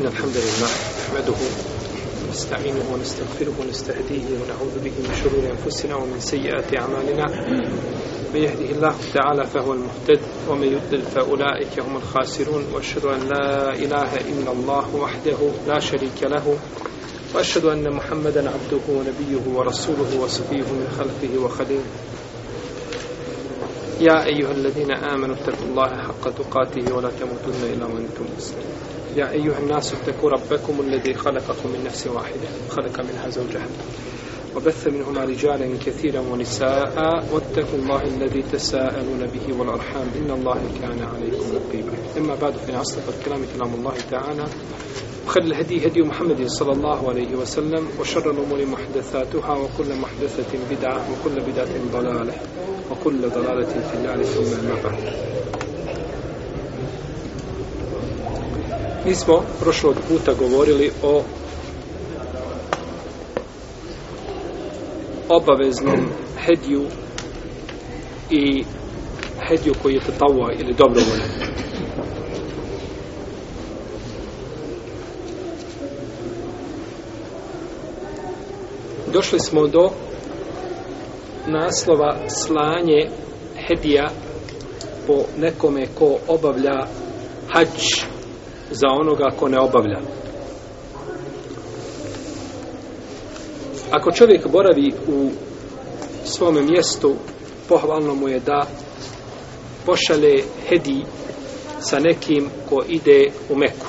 إن الحمد لله نحمده ونستعينه ونستغفره ونستهديه ونعوذ به من شرور أنفسنا ومن سيئات أعمالنا من يهده الله تعالى فهو المهتد ومن يضلل فأولئك هم الخاسرون وأشهد أن لا إله إلا الله وحده لا شريك له وأشهد أن محمدا عبده ونبيه ورسوله وصفيه من خلفه وخليله يا أيها الذين آمنوا اتقوا الله حق تقاته ولا تموتن إلا وأنتم مسلمون يا أيها الناس اتقوا ربكم الذي خلقكم من نفس واحدة خلق منها زوجها وبث منهما رجالا كثيرا ونساء واتقوا الله الذي تساءلون به والأرحام إن الله كان عليكم رقيبا أما بعد فإن أصدق الكلام كلام الله تعالى وخير الهدي هدي محمد صلى الله عليه وسلم وشر الأمور محدثاتها وكل محدثة بدعة وكل بدعة ضلالة وكل ضلالة في النار ثم ما بعد Mi smo prošlog puta govorili o obaveznom hedju i hedju koji je tatavua ili dobrovoljan. Došli smo do naslova slanje hedija po nekome ko obavlja hađ za onoga ko ne obavlja. Ako čovjek boravi u svome mjestu, pohvalno mu je da pošale hedi sa nekim ko ide u Meku.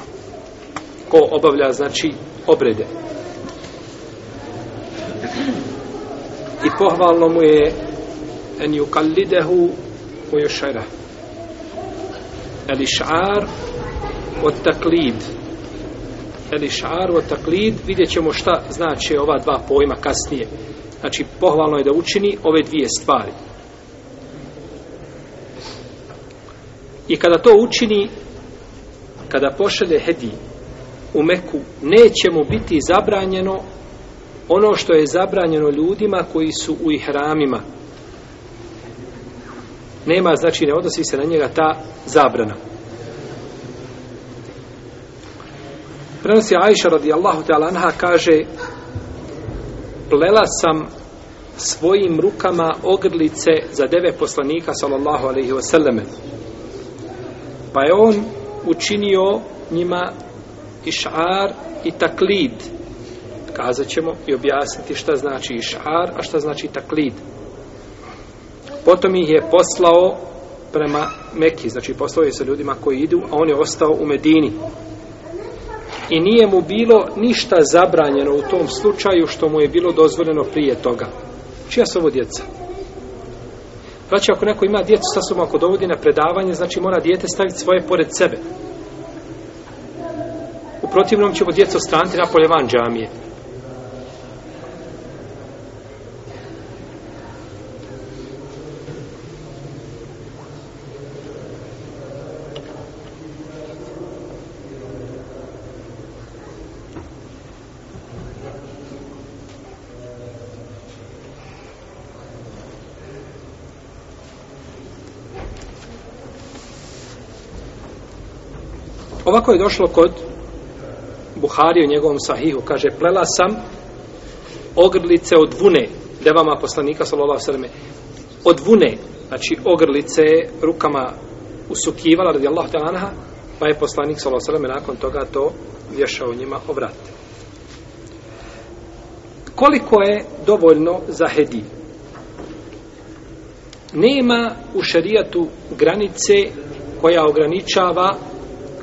Ko obavlja, znači, obrede. I pohvalno mu je en yukallidehu u jošara. Ali ša'ar od taklid ili šar od taklid vidjet ćemo šta znači ova dva pojma kasnije znači pohvalno je da učini ove dvije stvari i kada to učini kada pošede hedi u Meku neće mu biti zabranjeno ono što je zabranjeno ljudima koji su u ihramima nema znači ne odnosi se na njega ta zabrana Prenosi Ajša radijallahu ta'ala anha kaže plela sam svojim rukama ogrlice za deve poslanika sallallahu alaihi wasallame pa je on učinio njima išar i taklid kazat ćemo i objasniti šta znači išar a šta znači taklid potom ih je poslao prema Meki znači poslao je sa ljudima koji idu a on je ostao u Medini i nije mu bilo ništa zabranjeno u tom slučaju što mu je bilo dozvoljeno prije toga. Čija su ovo djeca? Znači, ako neko ima djecu, sa sobom ako dovodi na predavanje, znači mora djete staviti svoje pored sebe. U protivnom ćemo djeco stranti napolje van džamije. Ovako je došlo kod Buhari u njegovom sahihu. Kaže, plela sam ogrlice od vune, devama poslanika, salola srme, od vune, znači ogrlice rukama usukivala, radi Allah anha, pa je poslanik, salola srme, nakon toga to vješao njima obrat. Koliko je dovoljno za hedi? Nema u šarijatu granice koja ograničava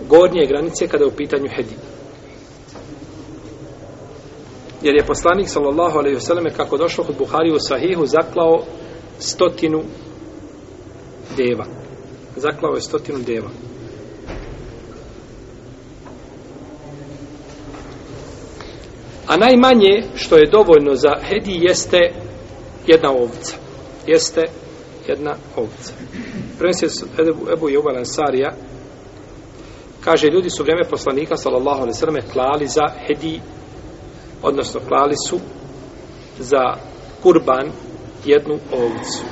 gornje granice kada je u pitanju hedi. Jer je poslanik sallallahu alejhi ve selleme kako došlo kod Buhari u Sahihu zaklao stotinu deva. Zaklao je stotinu deva. A najmanje što je dovoljno za hedi jeste jedna ovca. Jeste jedna ovca. Prenosi Ebu Jovan Sarija, Kaže, ljudi su vreme poslanika, sallallahu alaihi sallam, klali za hedi, odnosno klali su za kurban jednu ovcu.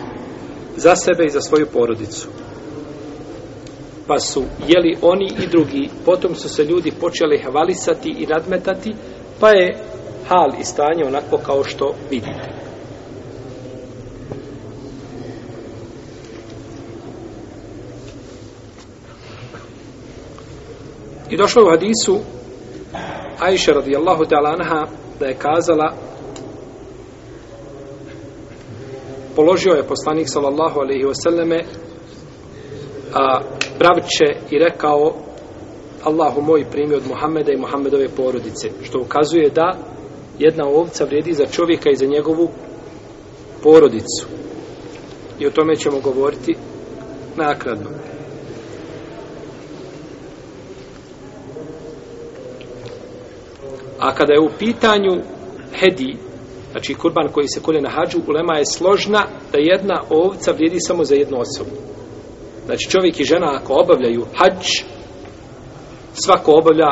Za sebe i za svoju porodicu. Pa su jeli oni i drugi, potom su se ljudi počeli hvalisati i nadmetati, pa je hal i stanje onako kao što vidite. I došlo u hadisu Ajša radijallahu ta'ala anha da je kazala položio je poslanik sallallahu alaihi wasallame a, pravče i rekao Allahu moj primi od Muhammeda i Muhammedove porodice što ukazuje da jedna ovca vredi za čovjeka i za njegovu porodicu i o tome ćemo govoriti nakladno. Na A kada je u pitanju hedi, znači kurban koji se kolje na hađu, ulema je složna da jedna ovca vrijedi samo za jednu osobu. Znači čovjek i žena ako obavljaju hađ, svako obavlja,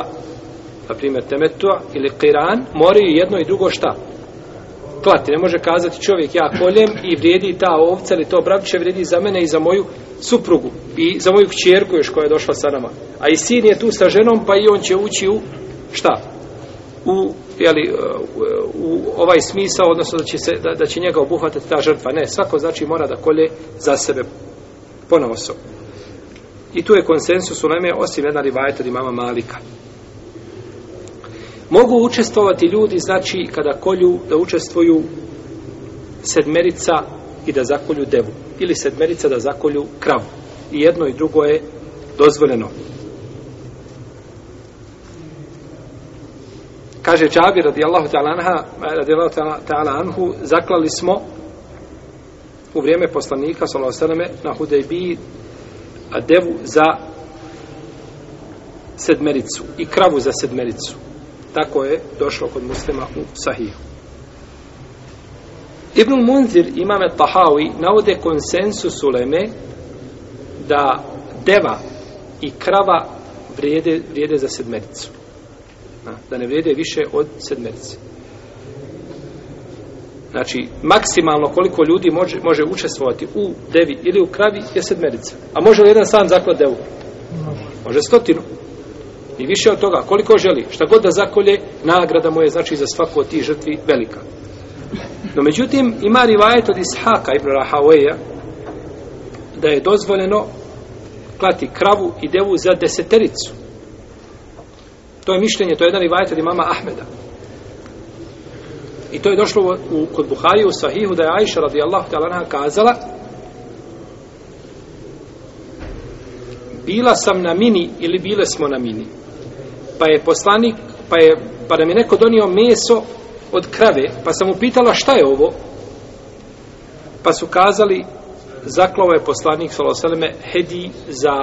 na primjer, temetua ili kiran, moraju jedno i drugo šta? Klati, ne može kazati čovjek ja koljem i vrijedi ta ovca ili to bravče vrijedi za mene i za moju suprugu i za moju kćerku još koja je došla sa nama. A i sin je tu sa ženom pa i on će ući u šta? u, jeli, e, u ovaj smisao, odnosno da će, se, da, da će njega obuhvatati ta žrtva. Ne, svako znači mora da kolje za sebe ponoso. I tu je konsensus u Leme, osim jedna rivajta od imama Malika. Mogu učestvovati ljudi, znači, kada kolju, da učestvuju sedmerica i da zakolju devu. Ili sedmerica da zakolju kravu. I jedno i drugo je dozvoljeno. kaže Džabir radijallahu ta'ala anha, eh, radijallahu ta'ala anhu, zaklali smo u vrijeme poslanika, sallahu sallame, na Hudejbiji devu za sedmericu i kravu za sedmericu. Tako je došlo kod muslima u sahiju. Ibn Munzir imame Tahawi navode konsensus u Leme da deva i krava vrijede, vrijede za sedmericu da ne vrijede više od sedmerice. Znači, maksimalno koliko ljudi može, može učestvovati u devi ili u kravi je sedmerica. A može li jedan sam zaklad devu? Može stotinu. I više od toga, koliko želi, šta god da zakolje, nagrada mu je, znači, za svako od tih žrtvi velika. No, međutim, ima rivajet od Ishaka Ibn Rahaweja da je dozvoljeno klati kravu i devu za desetericu. To je mišljenje, to je jedan rivajet od imama Ahmeda. I to je došlo u, kod Buhari u Sahihu da je Aisha radijallahu ta'ala naha kazala Bila sam na mini ili bile smo na mini. Pa je poslanik, pa je, pa da mi neko donio meso od krave, pa sam mu pitala šta je ovo? Pa su kazali, zaklao je poslanik, saloseleme, hedi za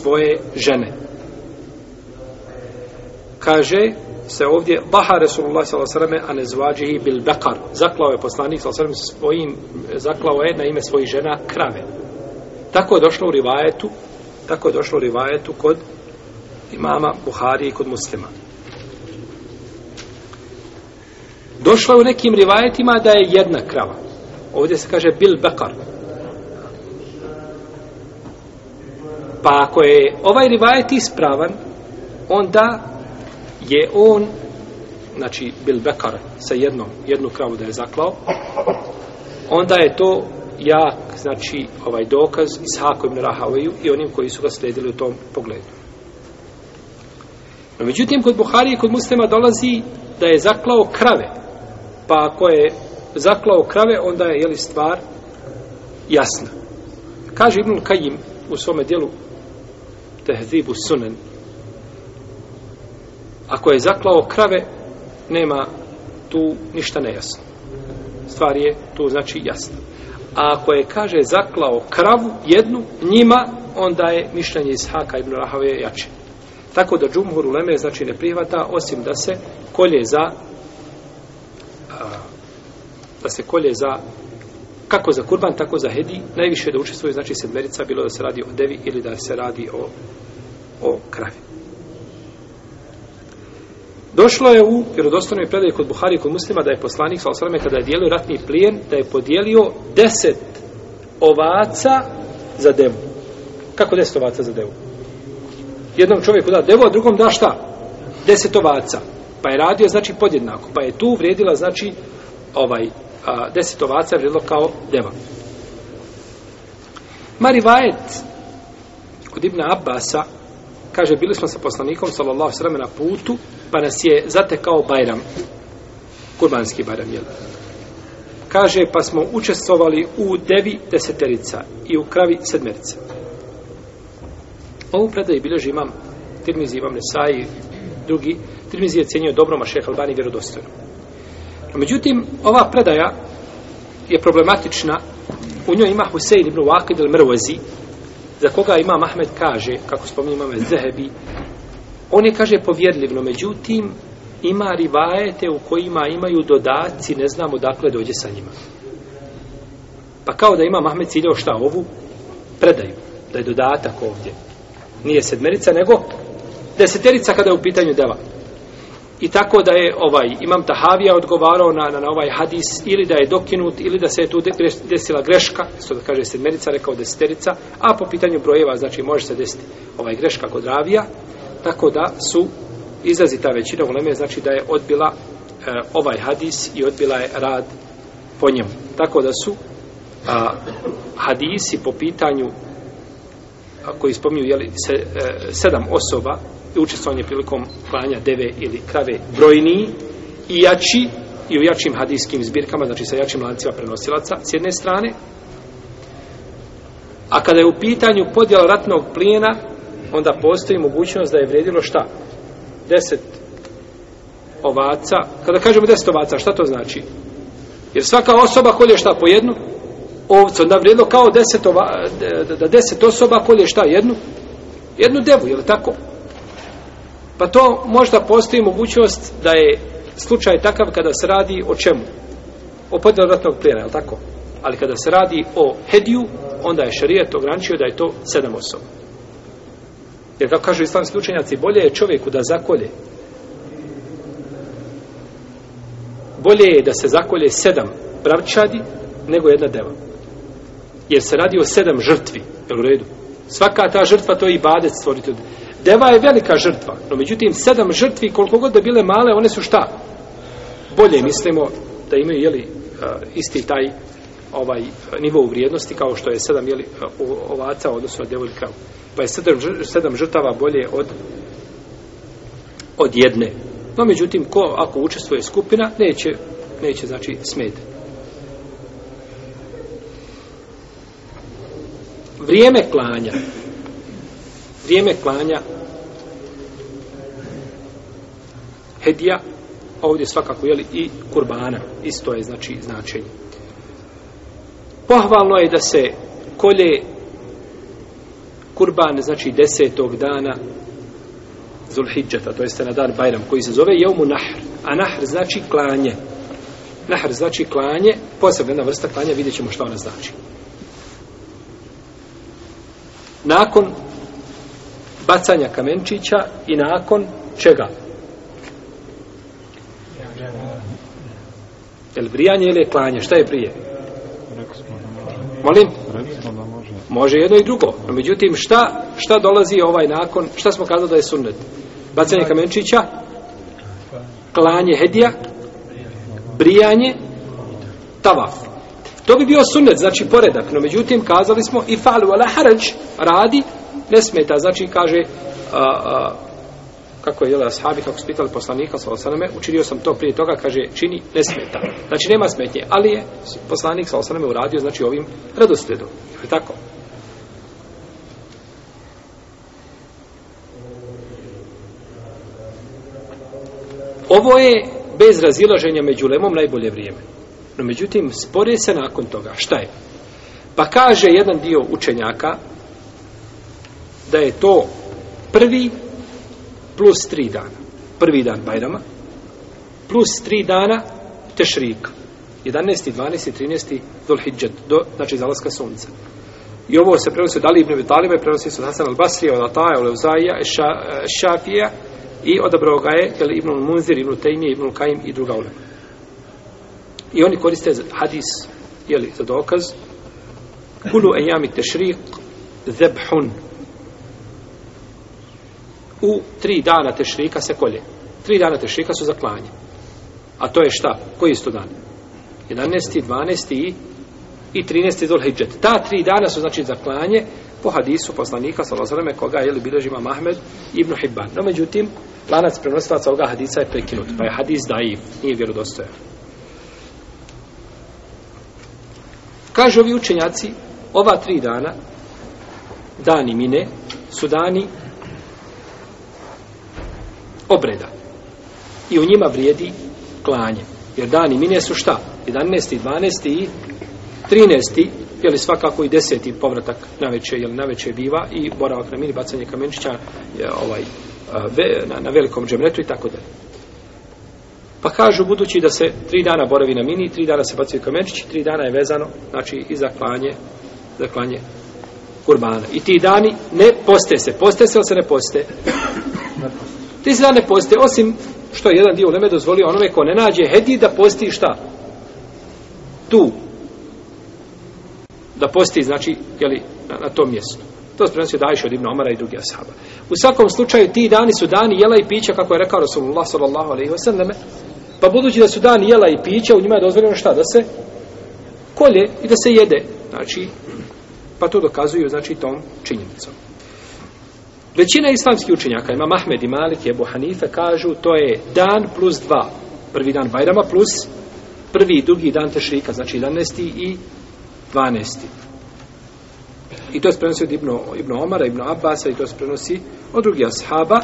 svoje žene kaže se ovdje Baha Resulullah s.a.v. a ne zvađe i bil bekar. Zaklao je poslanik s.a.v. svojim, zaklao je na ime svojih žena krave. Tako je došlo u rivajetu, tako je došlo u rivajetu kod imama Buhari i kod muslima. Došlo je u nekim rivajetima da je jedna krava. Ovdje se kaže bil bekar. Pa ako je ovaj rivajet ispravan, onda je on znači bil bekar sa jednom jednu kravu da je zaklao onda je to jak znači ovaj dokaz iz Hakoj Mirahaviju i onim koji su ga sledili u tom pogledu no, međutim kod Buharije kod muslima dolazi da je zaklao krave pa ako je zaklao krave onda je jeli stvar jasna kaže Ibn Kajim u svome dijelu Tehzibu Sunan ako je zaklao krave, nema tu ništa nejasno. Stvar je tu znači jasno. A ako je, kaže, zaklao kravu jednu njima, onda je mišljenje iz Haka ibn Rahave jače. Tako da džumhur u Leme znači ne prihvata, osim da se kolje za a, da se kolje za kako za kurban, tako za hedi, najviše da učestvuju, znači sedmerica, bilo da se radi o devi ili da se radi o, o kravi. Došlo je u vjerodostanoj predaj kod Buhari kod muslima da je poslanik sa kada je dijelio ratni plijen, da je podijelio deset ovaca za devu. Kako deset ovaca za devu? Jednom čovjeku da devu, a drugom da šta? Deset ovaca. Pa je radio, znači, podjednako. Pa je tu vrijedila, znači, ovaj, a, deset ovaca je kao deva. Mari Vajet kod Ibna Abasa kaže, bili smo sa poslanikom, sallallahu sallam, na putu, pa nas je zatekao Bajram, kurbanski Bajram, jel? Kaže, pa smo učestvovali u devi deseterica i u kravi sedmerica. Ovu predaj bilježi imam Tirmizi, imam Nesaj i drugi. Tirmizi je cijenio dobroma šeha Albani vjerodostojno. Međutim, ova predaja je problematična. U njoj ima Husein ibn Vakid al-Mrvazi, za koga imam Ahmed kaže, kako spominje imam Zehebi, On je, kaže, povjerljiv, no međutim, ima rivajete u kojima imaju dodaci, ne znamo dakle dođe sa njima. Pa kao da ima Mahmed ciljao šta ovu, predaju, da je dodatak ovdje. Nije sedmerica, nego deseterica kada je u pitanju deva. I tako da je ovaj Imam Tahavija odgovarao na, na, na ovaj hadis ili da je dokinut ili da se je tu desila greška, što da kaže sedmerica, rekao desiterica, a po pitanju brojeva znači može se desiti ovaj greška kod Ravija tako da su izrazi ta većina u Leme, znači da je odbila e, ovaj hadis i odbila je rad po njemu. Tako da su a, hadisi po pitanju a, koji spominju jeli, se, e, sedam osoba i učestvovanje prilikom klanja deve ili krave brojniji i jači i u jačim hadijskim zbirkama, znači sa jačim lancima prenosilaca s jedne strane. A kada je u pitanju podjela ratnog plijena, onda postoji mogućnost da je vrijedilo šta? Deset ovaca. Kada kažemo deset ovaca, šta to znači? Jer svaka osoba kolje šta po jednu ovcu, onda vrijedilo kao deset, ova, da deset osoba kolje šta jednu? Jednu devu, je li tako? Pa to možda postoji mogućnost da je slučaj takav kada se radi o čemu? O podvratnog plena, je li tako? Ali kada se radi o hediju, onda je šarijet ograničio da je to sedam osoba. Jer kako kažu islamski učenjaci, bolje je čovjeku da zakolje. Bolje je da se zakolje sedam pravčadi nego jedna deva. Jer se radi o sedam žrtvi. Jel u redu? Svaka ta žrtva to je i badec stvoriti. Deva je velika žrtva. No međutim, sedam žrtvi, koliko god da bile male, one su šta? Bolje mislimo da imaju jeli, isti taj ovaj nivo u vrijednosti kao što je sedam jeli, ovaca odnosno devoljka pa je sedam, sedam žrtava bolje od od jedne. No, međutim, ko ako učestvuje skupina, neće, neće znači, smeti. Vrijeme klanja. Vrijeme klanja hedija, a ovdje svakako, jeli, i kurbana. Isto je, znači, značenje. Pohvalno je da se kolje kurban, znači desetog dana Zulhidžeta, to jeste na dan Bajram, koji se zove Jevmu Nahr, a Nahr znači klanje. Nahr znači klanje, posebno jedna vrsta klanja, vidjet ćemo što ona znači. Nakon bacanja kamenčića i nakon čega? Je li brijanje ili je klanje? Šta je prije? Molim? Molim? Može jedno i drugo. No, međutim, šta, šta dolazi ovaj nakon? Šta smo kazali da je sunnet? Bacanje kamenčića? Klanje hedija? Brijanje? Tavaf. To bi bio sunnet, znači poredak. No, međutim, kazali smo i falu ala haraj, radi, ne smeta. Znači, kaže, a, a, kako je jela ashabi, kako spital poslanika sa osaname, učinio sam to prije toga, kaže, čini, ne smeta. Znači, nema smetnje, ali je poslanik sa osaname uradio, znači, ovim redosledom. Je tako? Ovo je bez razilaženja među lemom najbolje vrijeme. No međutim, spore se nakon toga. Šta je? Pa kaže jedan dio učenjaka da je to prvi plus tri dana. Prvi dan Bajrama plus tri dana Tešrik. 11. 12. 13. Dol Hidžet, do, znači zalaska sunca. I ovo se prenosi od Ali ibn Vitalima i prenosi se od Hasan al-Basrija, od Ataja, od Leuzaija, Šafija, ša, i odabrao ga je jel, Ibn Munzir, Ibn Tejmije, Ibn Kajim i druga ulema. I oni koriste hadis, jeli, za dokaz, kulu ejami tešriq zebhun. U tri dana tešrika se kolje. Tri dana tešrika su za klanje. A to je šta? Koji su to dan? 11. 12. i i 13. zol hijđet. Ta tri dana su znači za klanje, po hadisu poslanika Salazareme koga je li bilježima Mahmed ibn Hibban. No, međutim, lanac prenosilaca ovoga hadisa je prekinut, pa je hadis daiv, nije vjerodostojan. Kažu ovi učenjaci, ova tri dana, dani mine, su dani obreda. I u njima vrijedi klanje. Jer dani mine su šta? 11. 12. i 13 je li svakako i deseti povratak na veće, jel na veće biva i boravak na mini, bacanje kamenčića je, ovaj, ve, na, na velikom džemretu i tako dalje. Pa kažu, budući da se tri dana boravi na mini, tri dana se bacaju kamenčići, tri dana je vezano, znači, i za klanje, za klanje kurbana. I ti dani ne poste se. Poste se ili se ne poste? Ti se dan ne poste, osim što je jedan dio u Leme dozvolio onome ko ne nađe hedi da posti šta? Tu, da posti, znači, jeli, na, na tom mjestu. To se prenosio Dajša od Ibn Omara i drugi ashaba. U svakom slučaju, ti dani su dani jela i pića, kako je rekao Rasulullah sallallahu alaihi wasallam, pa budući da su dani jela i pića, u njima je dozvoljeno šta? Da se kolje i da se jede. Znači, pa to dokazuju, znači, tom činjenicom. Većina islamskih učenjaka, ima Mahmed i Malik i Ebu Hanife, kažu to je dan plus dva. Prvi dan Bajrama plus prvi i drugi dan Tešrika, znači 11. i 12. I to se prenosi od Ibnu, Ibnu Omara, Ibnu Abasa i to se prenosi od drugih ashaba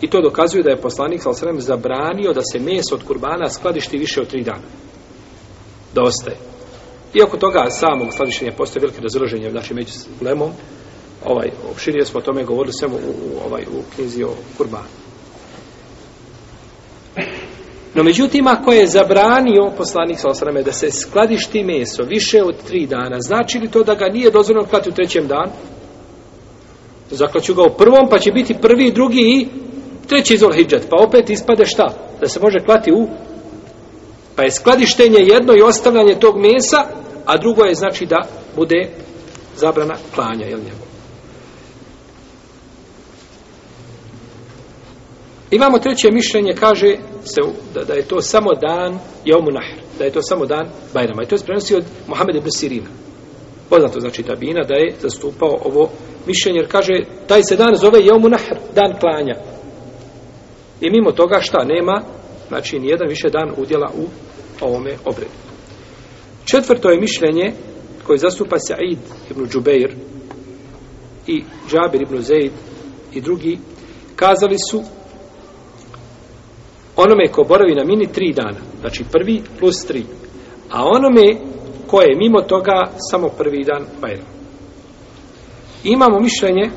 i to dokazuje da je poslanik sal srem zabranio da se meso od kurbana skladišti više od tri dana. Da ostaje. Iako toga samog skladištenja postoje velike razloženje, znači među lemom, ovaj, opširio smo o tome govorili samo u, u, ovaj, u knjizi o kurbanu. No međutim, ako je zabranio poslanik sa osrame da se skladišti meso više od tri dana, znači li to da ga nije dozvoljeno klati u trećem dan? Zaklaću ga u prvom, pa će biti prvi, drugi i treći izol hijđat. Pa opet ispade šta? Da se može klati u... Pa je skladištenje jedno i ostavljanje tog mesa, a drugo je znači da bude zabrana klanja, jel njegov? Imamo treće mišljenje, kaže se da, da je to samo dan Jomu Nahr, da je to samo dan Bajrama. I to je prenosio od Mohameda ibn Sirina. Poznato znači Tabina da je zastupao ovo mišljenje, jer kaže taj se dan zove Jomu Nahr, dan klanja. I mimo toga šta nema, znači nijedan više dan udjela u ovome obredu. Četvrto je mišljenje koje zastupa Sa'id ibn Džubeir i Džabir ibn Zaid i drugi, kazali su onome ko boravi na mini tri dana, znači prvi plus tri, a onome ko je mimo toga samo prvi dan Bajram. Imamo mišljenje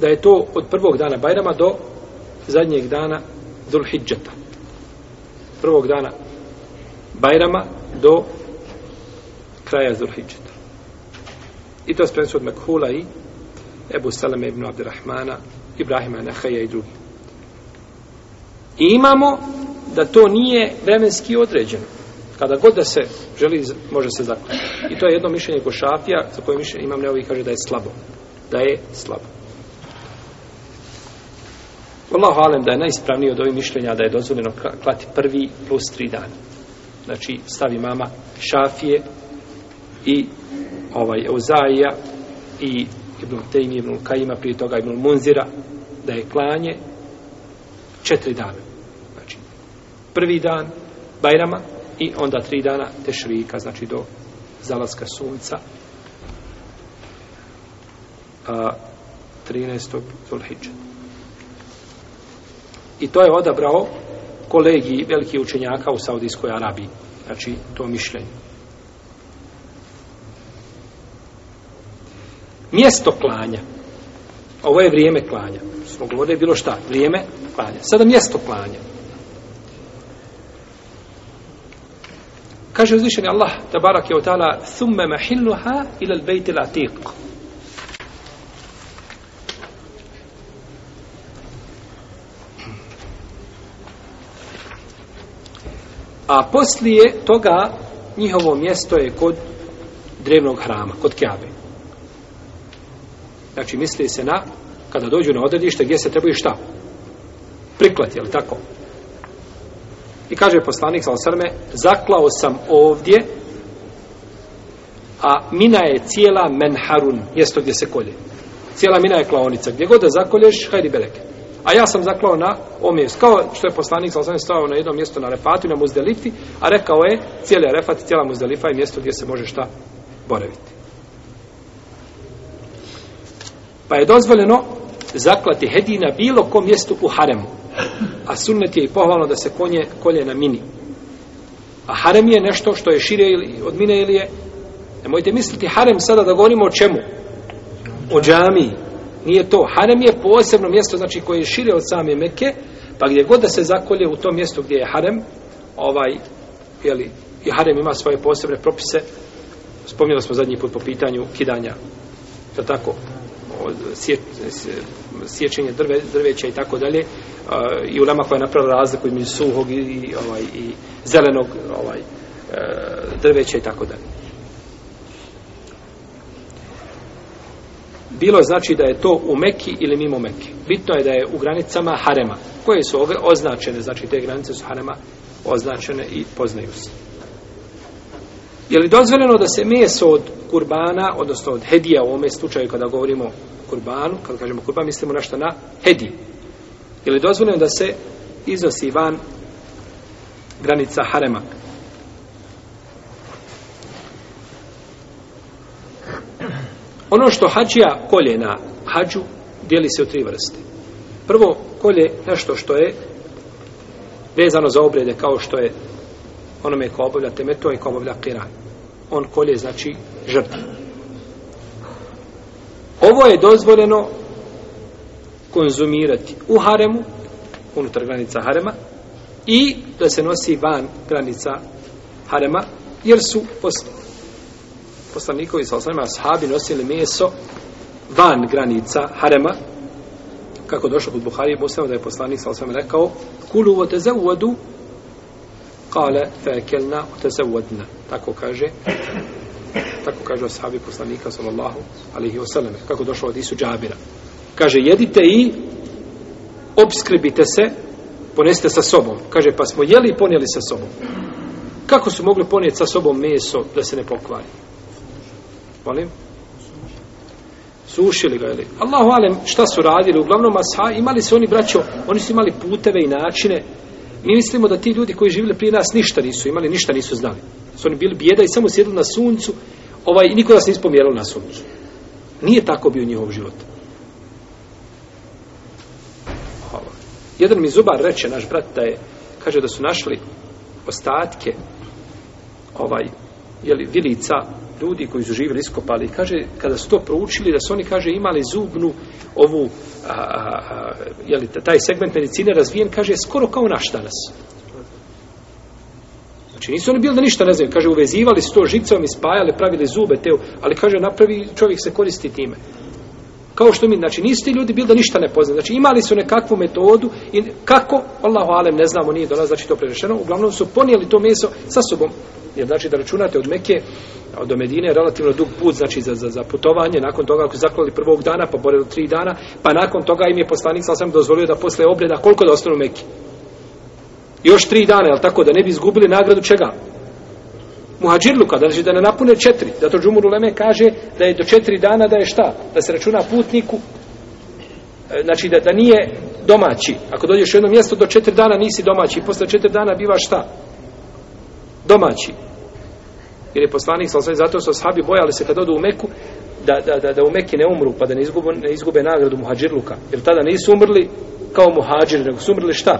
da je to od prvog dana Bajrama do zadnjeg dana Dulhidžeta. Prvog dana Bajrama do kraja Dulhidžeta. I to spremstvo od Mekhula i Ebu Salame ibn Abdirahmana, Ibrahima Nehaja i drugih. I imamo da to nije vremenski određeno. Kada god da se želi, može se zaklati. I to je jedno mišljenje ko šafija, za koje mišljenje imam neovi kaže da je slabo. Da je slabo. Allah halem da je najispravniji od ovih mišljenja da je dozvoljeno klati prvi plus tri dana. Znači, stavi mama šafije i ovaj Euzaija i Ibn Tejmi, Ibn Kajima, prije toga Ibn Munzira, da je klanje četiri dana prvi dan Bajrama i onda tri dana Tešrika, znači do zalaska sunca. A, 13. Zulhidža. I to je odabrao kolegi veliki učenjaka u Saudijskoj Arabiji. Znači, to mišljenje. Mjesto klanja. Ovo je vrijeme klanja. Smo govorili bilo šta. Vrijeme klanja. Sada mjesto klanja. Kaže uzvišeni Allah, tabarak je otala, thumme mahilluha ila l-bejti l-atiq. A poslije toga njihovo mjesto je kod drevnog hrama, kod Kjabe. Znači, misli se na, kada dođu na odredište, gdje se trebaju šta? Priklati, je li tako? I kaže poslanik sa osrme, zaklao sam ovdje, a mina je cijela menharun, mjesto gdje se kolje. Cijela mina je klaonica. Gdje god da zakolješ, hajdi beleke. A ja sam zaklao na ovom mjestu. Kao što je poslanik sa osrme stavao na jednom mjestu na refatu na muzdelifi, a rekao je, cijeli refat, cijela muzdelifa je mjesto gdje se može šta boraviti. Pa je dozvoljeno zaklati hedi na bilo kom mjestu u haremu. A sunnet je i pohvalno da se konje kolje na mini. A harem je nešto što je šire ili od mine ili je... Nemojte misliti harem sada da govorimo o čemu? O džami. Nije to. Harem je posebno mjesto znači koje je šire od same meke, pa gdje god da se zakolje u tom mjestu gdje je harem, ovaj, jeli, i harem ima svoje posebne propise, spomnjali smo zadnji put po pitanju kidanja, je tako? sjećenje drve, drveća i tako dalje i ulema koja je napravila razliku između suhog i, i, ovaj, i zelenog ovaj, e, drveća i tako dalje. Bilo znači da je to u Meki ili mimo Meki. Bitno je da je u granicama Harema. Koje su ove označene, znači te granice su Harema označene i poznaju se. Je li dozvoljeno da se meso od kurbana, odnosno od hedija u ovome slučaju kada govorimo kurbanu, kada kažemo kurban, mislimo nešto na hedi. Je li dozvoljeno da se iznosi van granica harema? Ono što hađija kolje na hađu, dijeli se u tri vrste. Prvo, kolje nešto što je vezano za obrede kao što je onome ko obavlja temeto i ko obavlja kiran. On kolje znači žrtva. Ovo je dozvoljeno konzumirati u haremu, unutar granica harema, i da se nosi van granica harema, jer su poslanikovi sa osnovima sahabi nosili meso van granica harema, kako došlo kod Buhari i Muslima da je poslanik sa osnovima rekao, kulu vote za uvodu, kale fe ekelna utezavodna. Tako kaže tako kaže ashabi poslanika sallallahu alaihi wasallam kako došlo od Isu Džabira kaže jedite i obskribite se ponesite sa sobom kaže pa smo jeli i ponijeli sa sobom kako su mogli ponijeti sa sobom meso da se ne pokvari molim sušili ga jeli Allahu alem šta su radili uglavnom ashabi imali su oni braćo oni su imali puteve i načine Mi mislimo da ti ljudi koji živjeli prije nas ništa nisu imali, ništa nisu znali. Su oni bili bijeda i samo sjedili na suncu ovaj, i niko nas nisu pomjerali na suncu. Nije tako bio njihov život. Ovo. Jedan mi zubar reče, naš brat, da je, kaže da su našli ostatke ovaj, jeli, vilica, ljudi koji su živjeli iskopali i kaže, kada su to proučili, da su oni, kaže, imali zubnu ovu, a, a, a, jeli, taj segment medicine razvijen, kaže, skoro kao naš danas. Znači, nisu oni bili da ništa ne znaju. Kaže, uvezivali su to žicom i spajali, pravili zube, te, ali, kaže, napravi čovjek se koristi time. Kao što mi, znači, nisu ti ljudi bili da ništa ne poznaju. Znači, imali su nekakvu metodu i kako, Allahu alem, ne znamo, nije do nas, znači, to prerešeno. Uglavnom su ponijeli to meso sa sobom. Jer, znači, da računate od Mekije, do Medine je relativno dug put znači za, za, za putovanje, nakon toga ako zaklali prvog dana, pa bore do tri dana, pa nakon toga im je poslanik sam sam dozvolio da posle obreda koliko da ostanu meki? Još tri dana, jel tako, da ne bi izgubili nagradu čega? Muhađirluka, da znači da ne napune četiri. Zato Džumur Uleme kaže da je do četiri dana da je šta? Da se računa putniku, e, znači da, da nije domaći. Ako dođeš u jedno mjesto, do četiri dana nisi domaći. Posle četiri dana bivaš šta? Domaći jer je poslanik sallallahu zato su ashabi bojali se kad odu u Meku da, da, da, da u Meki ne umru pa da ne izgube, ne izgube nagradu muhađirluka jer tada nisu umrli kao muhađir nego su umrli šta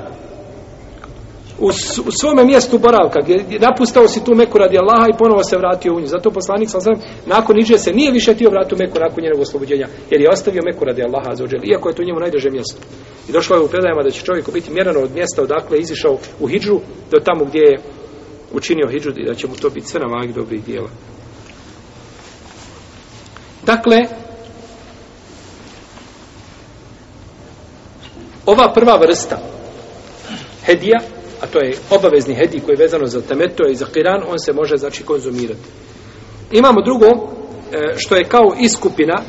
u, u svome mjestu boravka gdje je napustao si tu Meku radi Allaha i ponovo se vratio u nju zato poslanik sallallahu nakon iđe se nije više tio vratu Meku nakon njenog oslobođenja jer je ostavio Meku radi Allaha za uđer iako je to njemu najdraže mjesto i došlo je u predajama da će čovjeku biti mjerano od mjesta odakle je izišao u Hidžu do tamo gdje je učinio hijđud i da će mu to biti sve na vagi dobrih dijela. Dakle, ova prva vrsta hedija, a to je obavezni hedij koji je vezano za temeto i za kiran, on se može, znači, konzumirati. Imamo drugo, e, što je kao iskupina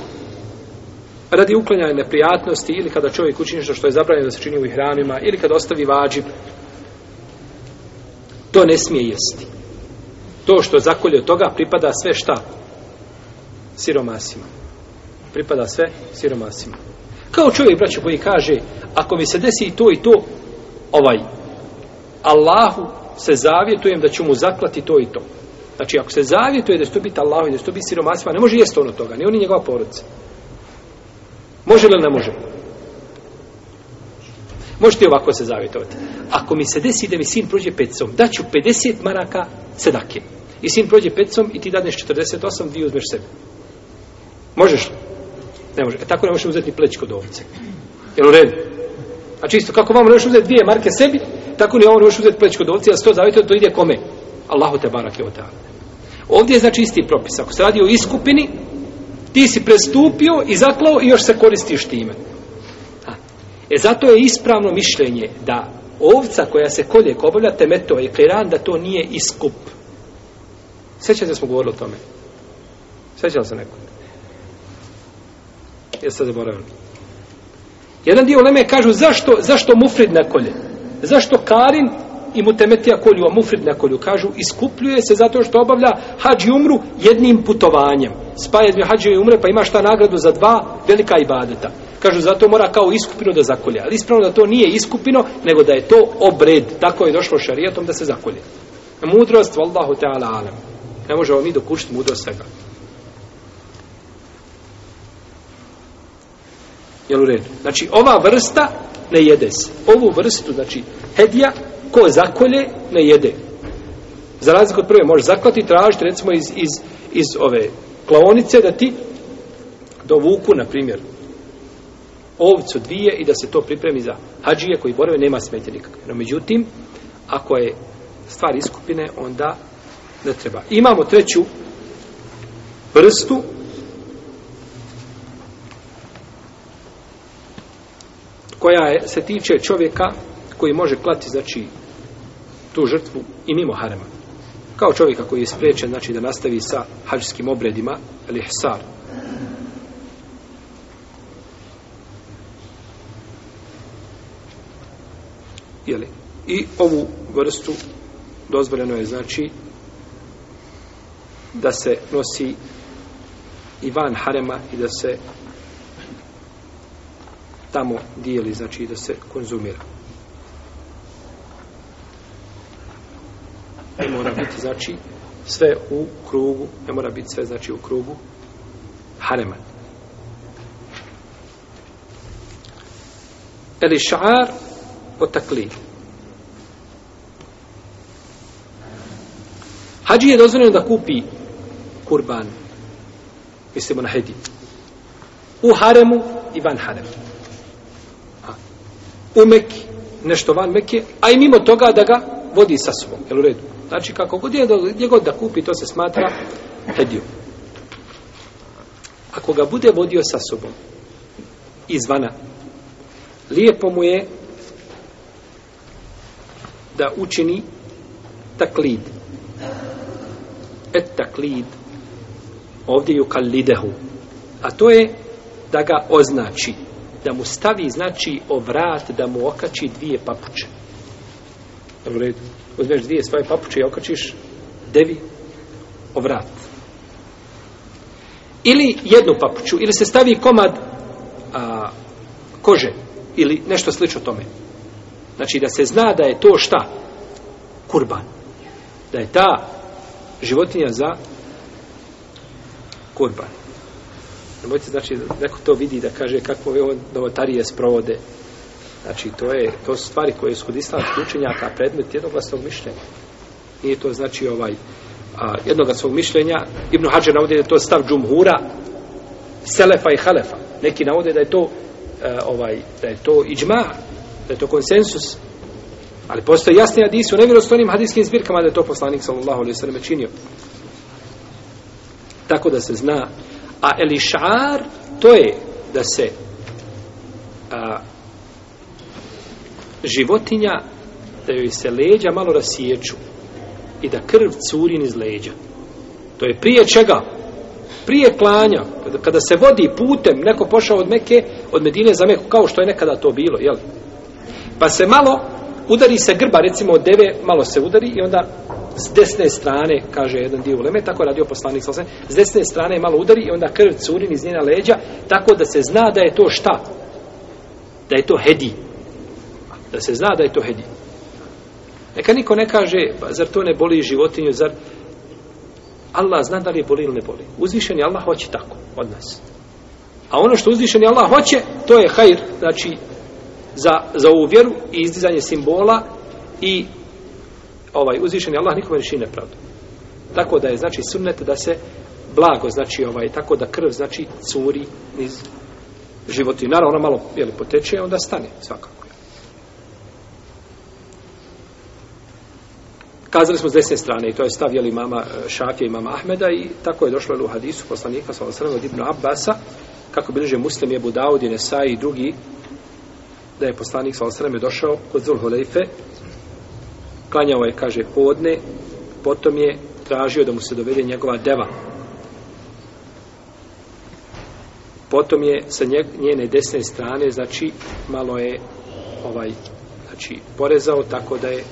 radi uklanjanja neprijatnosti ili kada čovjek učini što je zabranjeno da se čini u ihramima ili kada ostavi vađib To ne smije jesti. To što zakolje od toga pripada sve šta? Siromasima. Pripada sve siromasima. Kao čovjek, braćo, koji kaže, ako mi se desi to i to, ovaj, Allahu se zavjetujem da ću mu zaklati to i to. Znači, ako se zavjetuje da će to biti Allahu i da će to biti siromasima, ne može jesti ono toga, ni oni njegova porodca. Može li ne može? Može možete ovako se zavjetovati. Ako mi se desi da mi sin prođe pecom, daću 50 maraka sedake. I sin prođe pecom i ti dadneš 48, vi uzmeš sebe. Možeš li? Ne može. E, tako ne možeš uzeti ni plećko do ovce. Jel u redu? A čisto, kako vam ne možeš uzeti dvije marke sebi, tako ne ovo ne možeš uzeti plećko do ovce, a sto zavjetovati, to ide kome? Allahu te barak je otavno. Ovdje je znači isti propis. Ako se radi o iskupini, ti si prestupio i zaklao i još se koristiš time. Ti E zato je ispravno mišljenje da ovca koja se kolje, ko obavlja temeto i kliran, da to nije iskup. Sjećate da smo govorili o tome? Sjećali se nekom? Jeste se zaboravili? Jedan dio Leme kažu zašto, zašto Mufrid na kolje? Zašto Karin i mutemetija kolju, a mufrid nekolju, kažu, iskupljuje se zato što obavlja hađi umru jednim putovanjem. Spaje dvije hađi i umre, pa ima šta nagradu za dva velika ibadeta. Kažu, zato mora kao iskupino da zakolje. Ali ispravno da to nije iskupino, nego da je to obred. Tako je došlo šarijatom da se zakolje. Mudrost, vallahu ta'ala alam. Ne možemo mi dokušiti mudrost svega. Jel u redu? Znači, ova vrsta ne jede se. Ovu vrstu, znači, hedija, ko zakolje, ne jede. Za razliku od prve, možeš zaklati, tražiti, recimo, iz, iz, iz ove klaonice, da ti dovuku, na primjer, ovcu dvije i da se to pripremi za hađije koji borave, nema smetje nikakve. No, međutim, ako je stvar iskupine, onda ne treba. Imamo treću vrstu koja je, se tiče čovjeka koji može klati, znači, tu žrtvu i mimo harema. Kao čovjeka koji je spriječen, znači da nastavi sa hađskim obredima, ili hsar. Jeli? I ovu vrstu dozvoljeno je, znači, da se nosi i van harema i da se tamo dijeli, znači da se konzumira. ne mora biti znači sve u krugu ne mora biti sve znači u krugu harema ili ša'ar o taklid hađi je dozvoljeno da kupi kurban mislimo na hedi u haremu i van haremu u Mekke, nešto van Mekke, a i mimo toga da ga vodi sa sobom, jel u redu? Znači, kako god je, gdje god da kupi, to se smatra hedijom. Ako ga bude vodio sa sobom, izvana, lijepo mu je da učini taklid. Et taklid. Ovdje ju kalidehu. A to je da ga označi. Da mu stavi, znači, ovrat, da mu okači dvije papuče. Dobro, redu uzmeš dvije svoje papuče i okačiš devi o vrat. Ili jednu papuču, ili se stavi komad a, kože, ili nešto slično tome. Znači da se zna da je to šta? Kurban. Da je ta životinja za kurban. Nemojte znači, neko to vidi da kaže kako je on novotarije sprovode, Znači, to, je, to su stvari koje su kod islamskih učenjaka predmet jednoglasnog mišljenja. Nije to znači ovaj a, jednoglasnog mišljenja. Ibn Hađer navodi da je to stav džumhura, selefa i halefa. Neki navode da je to a, e, ovaj, da je to iđma, da je to konsensus. Ali postoje jasni hadisi u nevjerostonim hadiskim zbirkama da je to poslanik sallallahu alaihi sallam činio. Tako da se zna. A elišar to je da se a, životinja da joj se leđa malo rasijeću i da krv curin iz leđa. To je prije čega? Prije klanja. Kada se vodi putem, neko pošao od Meke, od Medine za Meku, kao što je nekada to bilo, jel? Pa se malo udari se grba, recimo od deve, malo se udari i onda s desne strane, kaže jedan dio uleme, tako radio poslanik, sam, s desne strane malo udari i onda krv curin iz njena leđa, tako da se zna da je to šta? Da je to hedij da se zna da je to hedij. Neka niko ne kaže, ba, pa zar to ne boli životinju, zar... Allah zna da li je boli ili ne boli. Uzvišen je Allah hoće tako od nas. A ono što uzvišen je Allah hoće, to je hajr, znači, za, za ovu vjeru i izdizanje simbola i ovaj uzvišen je Allah nikome ne čini nepravdu. Tako da je, znači, sunnet da se blago, znači, ovaj, tako da krv, znači, curi iz životinu. Naravno, ona malo, jel, poteče, onda stane, svakako. kazali smo s desne strane i to je stavjeli mama e, Šafija i mama Ahmeda i tako je došlo u hadisu poslanika sa osrame od Ibnu Abbasa kako bilože muslim je Budaud i Nesaj i drugi da je poslanik sa osrame došao kod Zulhulejfe klanjao je kaže podne potom je tražio da mu se dovede njegova deva potom je sa njene desne strane znači malo je ovaj znači porezao tako da je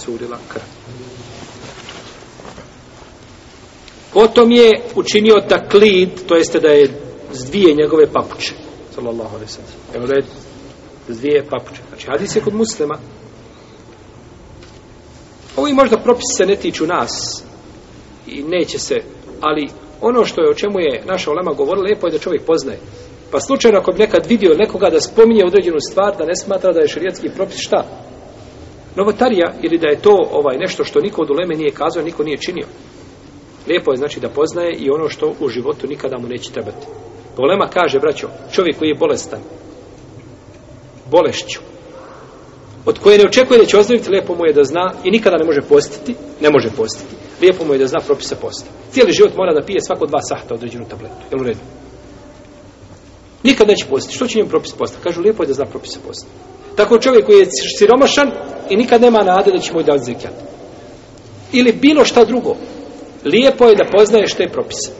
curila krv Potom je učinio taklid, to jeste da je zdvije njegove papuče. Sallallahu alaihi sallam. Evo da je zdvije papuče. Znači, hadis je kod muslima. Ovo i možda propis se ne tiču nas. I neće se. Ali ono što je o čemu je naša olema govorila, lijepo je da čovjek poznaje. Pa slučajno ako bi nekad vidio nekoga da spominje određenu stvar, da ne smatra da je šarijetski propis šta? Novotarija ili da je to ovaj nešto što niko od uleme nije kazao, niko nije činio. Lijepo je znači da poznaje i ono što u životu nikada mu neće trebati. Golema kaže, braćo, čovjek koji je bolestan, bolešću, od koje ne očekuje da će ozdraviti, lijepo mu je da zna i nikada ne može postiti, ne može postiti. Lijepo mu je da zna propisa posta. Cijeli život mora da pije svako dva sahta određenu tabletu. Jel u redu? Nikada neće postiti. Što će njemu propis posta? Kažu, lijepo je da zna propisa posta. Tako čovjek koji je siromašan i nikad nema nade da će mu dati zekijat. Ili bilo šta drugo lijepo je da poznaješ te propise.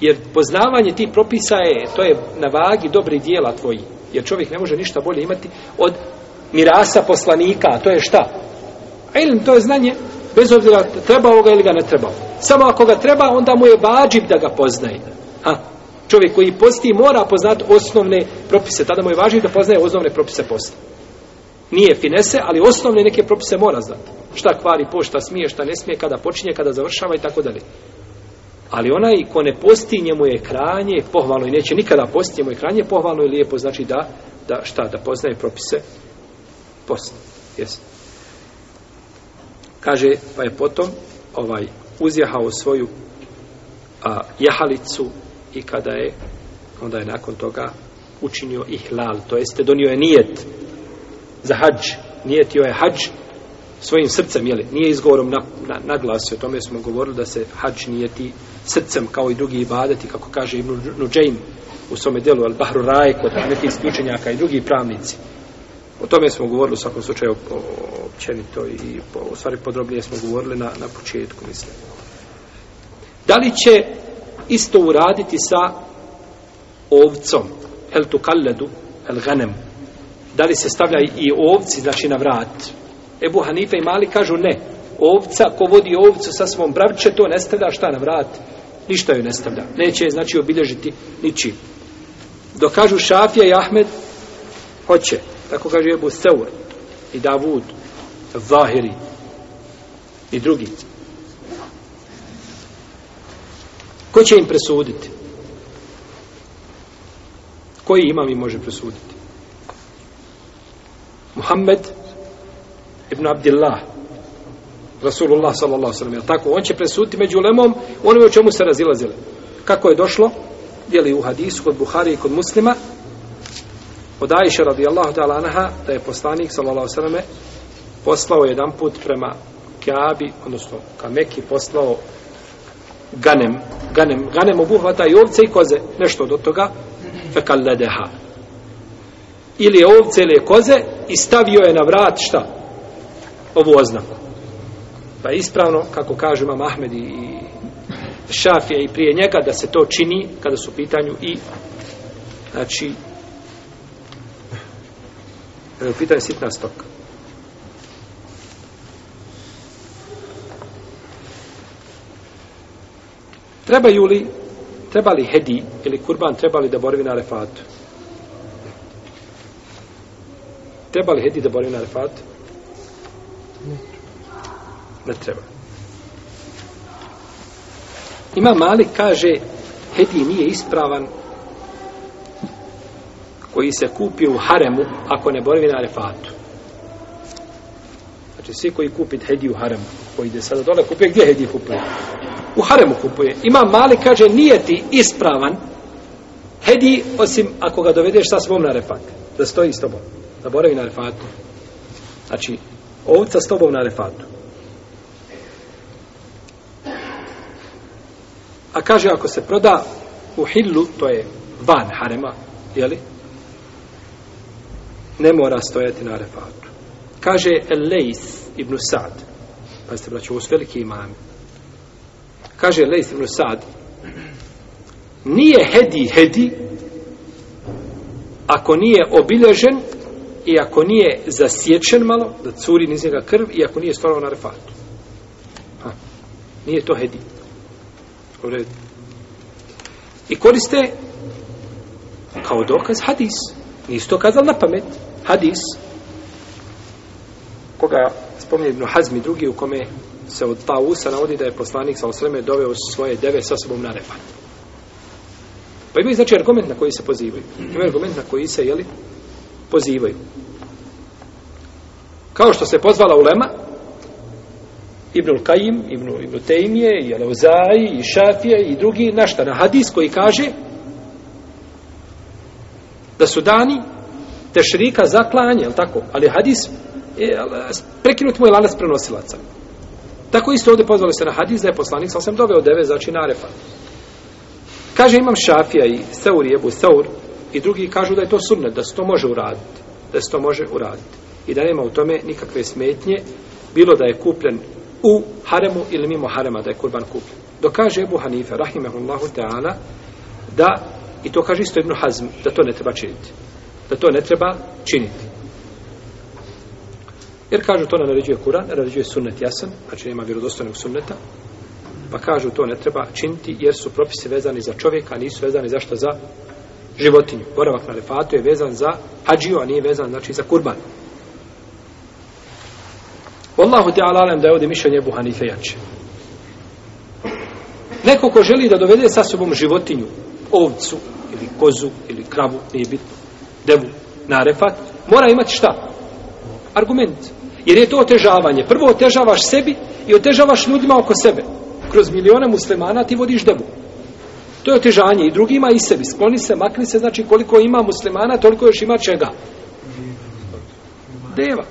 Jer poznavanje tih propisa je, to je na vagi dobri dijela tvoji. Jer čovjek ne može ništa bolje imati od mirasa poslanika, a to je šta? Ilm, to je znanje, bez obzira treba ovoga ili ga ne treba. Samo ako ga treba, onda mu je vađib da ga poznaje. Ha? Čovjek koji posti mora poznati osnovne propise, tada mu je vađib da poznaje osnovne propise postoje nije finese, ali osnovne neke propise mora znati. Šta kvari po, šta smije, šta ne smije, kada počinje, kada završava i tako dalje. Ali onaj ko ne posti njemu je kranje, pohvalno i neće nikada posti njemu je kranje, pohvalno i lijepo znači da, da šta, da poznaje propise posti. Jesi. Kaže, pa je potom ovaj uzjehao svoju a, jahalicu i kada je, onda je nakon toga učinio ihlal, to jeste donio je nijet za hađ, nijetio je hađ svojim srcem, jeli, nije izgovorom na, na, na glasi, o tome smo govorili da se hađ nijeti srcem kao i drugi ibadeti, kako kaže Ibn Nuđajn u svome delu, al Bahru Raj, kod nekih isključenjaka i drugi pravnici. O tome smo govorili u svakom slučaju općenito i po, u stvari podrobnije smo govorili na, na početku, mislim. Da li će isto uraditi sa ovcom, el tukalledu, el ganemu, da li se stavlja i ovci znači na vrat Ebu Hanife i Mali kažu ne ovca ko vodi ovcu sa svom bravče to ne stavlja šta na vrat ništa joj ne stavlja neće je znači obilježiti niči dok kažu Šafija i Ahmed hoće tako kaže Ebu Seur i Davud Zahiri i drugi ko će im presuditi koji imam i može presuditi Muhammed ibn Abdillah Rasulullah sallallahu sallam tako, on će presuti među ulemom onim o čemu se razilazili kako je došlo djeli u hadisu kod Buhari i kod muslima od Aisha radijallahu ta'ala anaha da je poslanik sallallahu sallam poslao jedan put prema Kaabi, odnosno Kameki poslao ganem ganem, ganem obuhvata i ovce i koze nešto do toga fekal ledeha ili je ovce ili je koze i stavio je na vrat šta? Ovu oznaku. Pa ispravno, kako kažu mam Ahmed i Šafija i prije njega, da se to čini kada su u pitanju i znači kada e, u pitanju sitna stoka. Trebaju li trebali hedi ili kurban trebali da borvi na refatu? Treba li Hedi da boravi na Arafatu? Ne. Ne treba. Ima mali kaže Hedi nije ispravan koji se kupi u haremu ako ne boravi na Arafatu. Znači svi koji kupit Hedi u haremu koji ide sada dole kupuje, gdje Hedi kupuje? U haremu kupuje. Ima mali kaže nije ti ispravan Hedi osim ako ga dovedeš sa svom na Arafatu. Da stoji s tobom zaboravi na Arefatu. Znači, ovca s tobom na Arefatu. A kaže, ako se proda u hillu, to je van harema, jeli? Ne mora stojati na Arefatu. Kaže Elejs ibn Sad. Pazite, braću, ovo su veliki imami. Kaže Elejs ibn Sad. Nije hedi hedi ako nije obilježen i ako nije zasječen malo, da curi niz njega krv, i ako nije stvarno na refatu. Ha. Nije to hedi. I koriste kao dokaz hadis. Nisu to kazali na pamet. Hadis. Koga spominje Ibn Hazmi drugi u kome se od ta usa navodi da je poslanik sa osreme doveo svoje deve sa sobom na refat. Pa imaju znači argument na koji se pozivaju. Imaju argument na koji se, jeli, pozivaju. Kao što se pozvala ulema, Ibnul Kajim, Ibnul Ibn Tejmije, i Alevzaj, i Šafije, i drugi, našta na hadis koji kaže da su dani tešrika za klanje, tako? Ali hadis, je, prekinut mu je lanas prenosilaca. Tako isto ovdje pozvali se na hadis da je poslanik sam sam doveo deve, znači narefa. Kaže imam Šafija i Seur i Ebu Seur, I drugi kažu da je to sunnet, da se to može uraditi. Da se to može uraditi. I da nema u tome nikakve smetnje, bilo da je kupljen u haremu ili mimo harema, da je kurban kupljen. Dokaže Ebu Hanife, rahimahullahu ta'ala, da, i to kaže isto Ibn Hazm, da to ne treba činiti. Da to ne treba činiti. Jer kažu to ne naređuje Kur'an, ne naređuje sunnet jasan, znači nema vjerodostojnog sunneta, pa kažu to ne treba činiti jer su propise vezani za čovjeka, nisu vezani zašto za, šta, za životinju. Boravak na Arefatu je vezan za hađiju, a nije vezan znači za kurban. Wallahu ta'ala alam da je ovdje mišljenje Ebu Hanife jače. Neko ko želi da dovede sa sobom životinju, ovcu ili kozu ili kravu, nije bitno, devu na Arefat, mora imati šta? Argument. Jer je to otežavanje. Prvo otežavaš sebi i otežavaš ljudima oko sebe. Kroz milijone muslimana ti vodiš devu. To je otežanje i drugima i sebi. Skloni se, makni se, znači koliko ima muslimana, toliko još ima čega? Deva.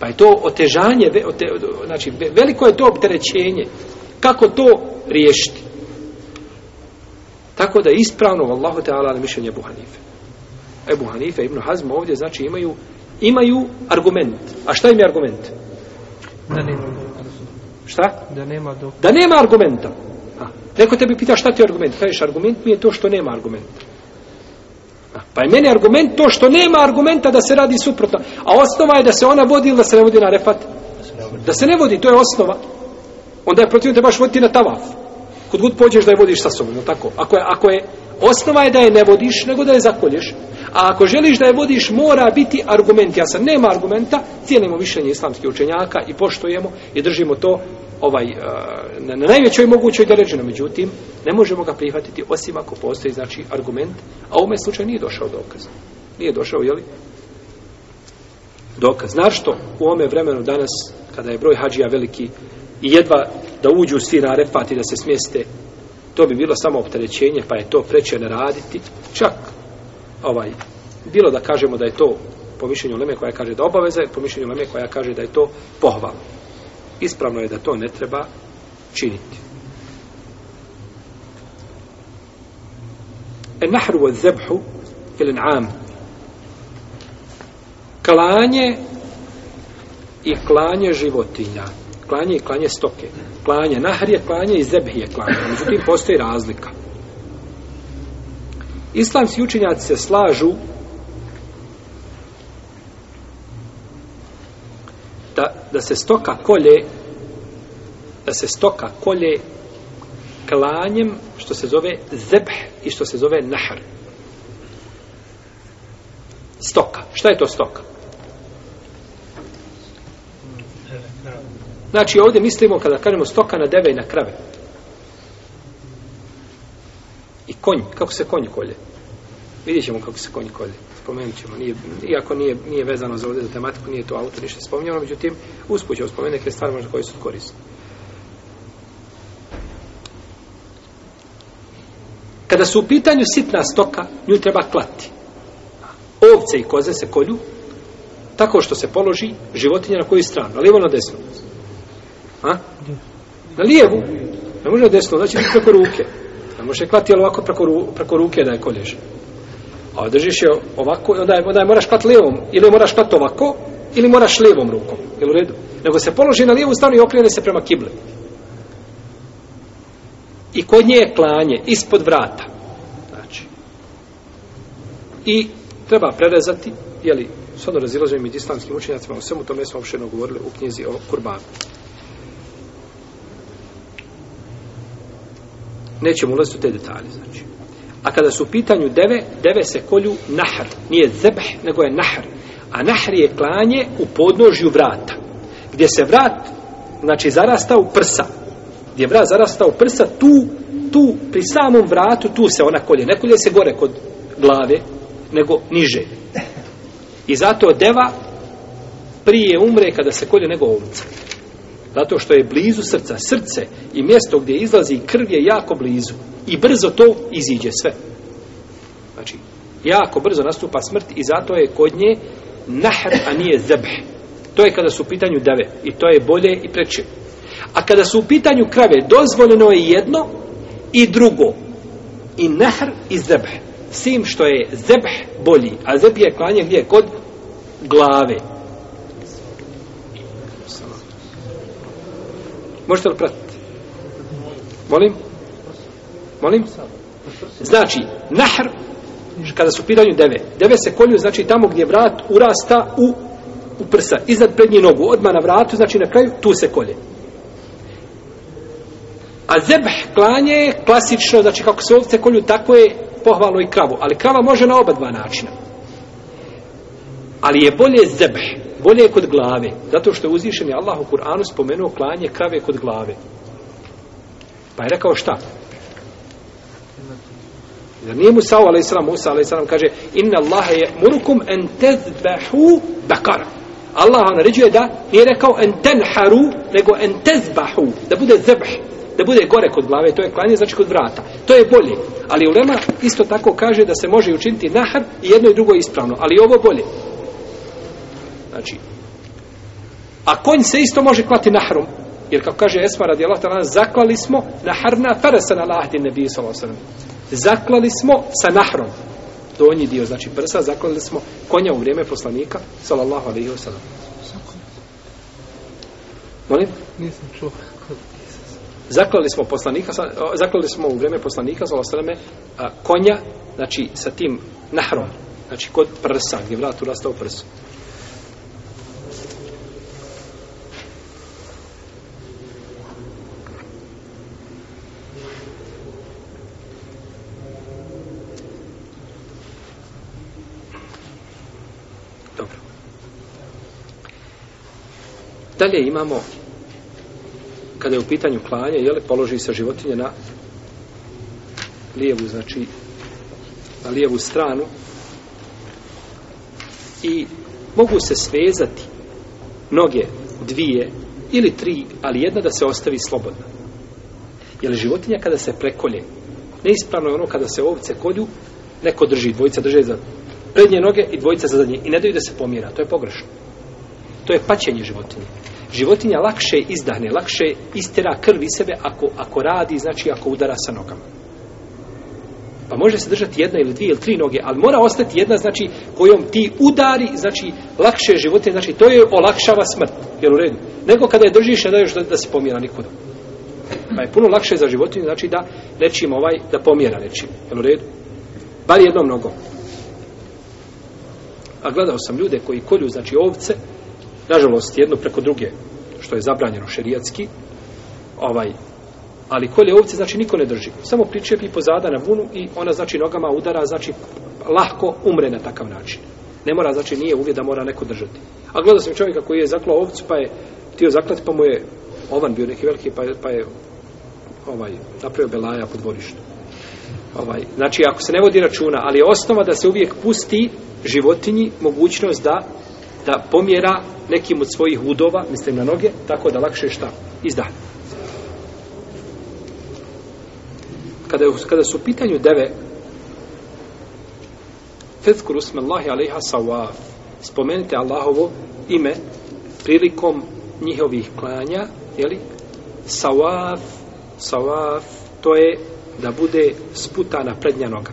Pa je to otežanje, ote, znači veliko je to opterećenje. Kako to riješiti? Tako da ispravno, vallahu ta'ala, na mišljenje Ebu Hanife. Ebu Hanife, Ibn Hazm, ovdje, znači, imaju, imaju argument. A šta im je argument? Da nema. Šta? Da nema, do... da nema argumenta. Da nema argumenta. Neko tebi pita šta ti je argument? Kažeš, argument mi je to što nema argumenta. Pa je meni argument to što nema argumenta da se radi suprotno. A osnova je da se ona vodi ili da se ne vodi na refat. Da se ne vodi, to je osnova. Onda je protivno te baš voditi na tavaf. Kod god pođeš da je vodiš sa sobom, no tako. Ako je, ako je, osnova je da je ne vodiš, nego da je zakolješ. A ako želiš da je vodiš, mora biti argument. Ja sam, nema argumenta, cijelimo mišljenje islamskih učenjaka i poštojemo i držimo to ovaj, eh, na, na najvećoj mogućoj deređeno. Međutim, ne možemo ga prihvatiti osim ako postoji, znači, argument. A u ovome slučaju nije došao dokaz. Nije došao, jeli? Dokaz. Znaš što? U ovome vremenu danas, kada je broj hađija veliki i jedva da uđu svi na arefat i da se smijeste, to bi bilo samo opterećenje, pa je to preće ne raditi. Čak ovaj bilo da kažemo da je to po mišljenju Leme koja kaže da obaveza je, po mišljenju Leme koja kaže da je to pohval. Ispravno je da to ne treba činiti. E nahru od zebhu ili n'am klanje i klanje životinja. Klanje i klanje stoke. Klanje nahr je klanje i zebhi je klanje. Međutim, postoji razlika. Islamski učenjaci se slažu da, da se stoka kolje da se stoka kolje klanjem što se zove zebh i što se zove nahar. Stoka. Šta je to stoka? Znači ovdje mislimo kada kažemo stoka na deve i na krave. I konj, kako se konj kolje? Vidjet ćemo kako se konj kolje. Spomenut ćemo, nije, iako nije, nije vezano za ovdje za tematiku, nije to auto ništa spomenjeno, međutim, uspuće ovo spomenu neke stvari možda koje su koriste. Kada su u pitanju sitna stoka, nju treba klati. Ovce i koze se kolju tako što se položi životinje na koju stranu, na lijevo na desno. A? Na lijevu. Ne može na desno, znači preko ruke. Ne možeš je klati ovako preko, ru, preko ruke da je kolješ. A držiš je ovako, onda je, onda je moraš klati levom, ili moraš klati ovako, ili moraš levom rukom. Jel u redu? Nego se položi na lijevu stranu i okrene se prema kibli. I kod nje je klanje, ispod vrata. Znači. I treba prerezati, jeli, s ono razilažem i islamskim učenjacima, o svemu tome smo uopšteno govorili u knjizi o kurbanu. nećemo ulaziti u te detalje, znači. A kada su u pitanju deve, deve se kolju nahr. Nije zebh, nego je nahr. A nahr je klanje u podnožju vrata. Gdje se vrat, znači, zarasta u prsa. Gdje vrat zarasta u prsa, tu, tu, pri samom vratu, tu se ona kolje. Ne kolje se gore kod glave, nego niže. I zato deva prije umre kada se kolje nego ovca. Zato što je blizu srca, srce i mjesto gdje izlazi krv je jako blizu i brzo to iziđe sve. Znači, jako brzo nastupa smrt i zato je kod nje nahr, a nije zebh. To je kada su u pitanju deve i to je bolje i preče. A kada su u pitanju krave, dozvoljeno je jedno i drugo. I nahr i zebh. Sim što je zebh bolji, a zebh je klanje gdje je kod glave. Možete li pratiti? Molim? Molim? Znači, nahr, kada su u pitanju deve, deve se kolju, znači tamo gdje vrat urasta u, u prsa, iznad prednje nogu, odmah na vratu, znači na kraju, tu se kolje. A zebh klanje je klasično, znači kako se ovce kolju, tako je pohvalno i kravu. Ali krava može na oba dva načina. Ali je bolje zebh. Bolje je kod glave, zato što je uzvišen Allah u Kur'anu spomenuo klanje krave kod glave. Pa je rekao šta? Jer nije Musa, ali i sram, Musa, ali i sram, kaže Inna Allahe je murukum en tezbehu bakar. Allah vam ređuje da nije rekao en tenharu, nego en tezbahu, da bude zebh, da bude gore kod glave, to je klanje, znači kod vrata. To je bolje. Ali ulema isto tako kaže da se može učiniti nahar i jedno i drugo je ispravno. Ali ovo bolje. Znači, a konj se isto može klati na hrum. Jer kako kaže Esma radi Allah, tana, zaklali smo na hrna peresa na lahdi nebije sa osrme. Zaklali smo sa nahrom. Donji dio, znači prsa, zaklali smo konja u vrijeme poslanika, sallallahu alaihi wa sallam. Molim? Nisam čuo. Zaklali smo poslanika, zaklali smo u vrijeme poslanika, sallallahu alaihi konja, znači sa tim nahrom. Znači kod prsa, gdje vrat urastao prsu. Dalje imamo kada je u pitanju klanje, jele, položi se životinje na lijevu, znači na lijevu stranu i mogu se svezati noge dvije ili tri, ali jedna da se ostavi slobodna. Jer životinja kada se prekolje, neispravno je ono kada se ovce kolju, neko drži, dvojica drže za prednje noge i dvojica za zadnje i ne daju da se pomira, to je pogrešno. To je paćenje životinje životinja lakše izdahne, lakše istera krvi sebe ako, ako radi, znači ako udara sa nogama. Pa može se držati jedna ili dvije ili tri noge, ali mora ostati jedna, znači, kojom ti udari, znači, lakše živote, znači, to je olakšava smrt, jel u redu? Nego kada je držiš, ne daješ da, da se pomjera nikuda. Pa je puno lakše za životinu, znači, da nečim ovaj, da pomjera nečim, jel u redu? Bar jednom nogom. A gledao sam ljude koji kolju, znači, ovce, nažalost jedno preko druge što je zabranjeno šerijatski ovaj ali kolje ovce znači niko ne drži samo pričepi pozada na vunu i ona znači nogama udara znači lahko umre na takav način ne mora znači nije uvijek da mora neko držati a gledao sam čovjeka koji je zaklao ovcu pa je htio zaklati pa mu je ovan bio neki veliki pa je, pa je ovaj, napravio belaja po dvorištu ovaj, znači ako se ne vodi računa ali je osnova da se uvijek pusti životinji mogućnost da da pomjera nekim od svojih udova, mislim na noge, tako da lakše šta izda. Kada, kada su u pitanju deve, Fethkur usme Allahi alaiha sawaf, spomenite Allahovo ime prilikom njihovih klanja, jeli? Sawaf, sawaf, to je da bude sputana prednja noga.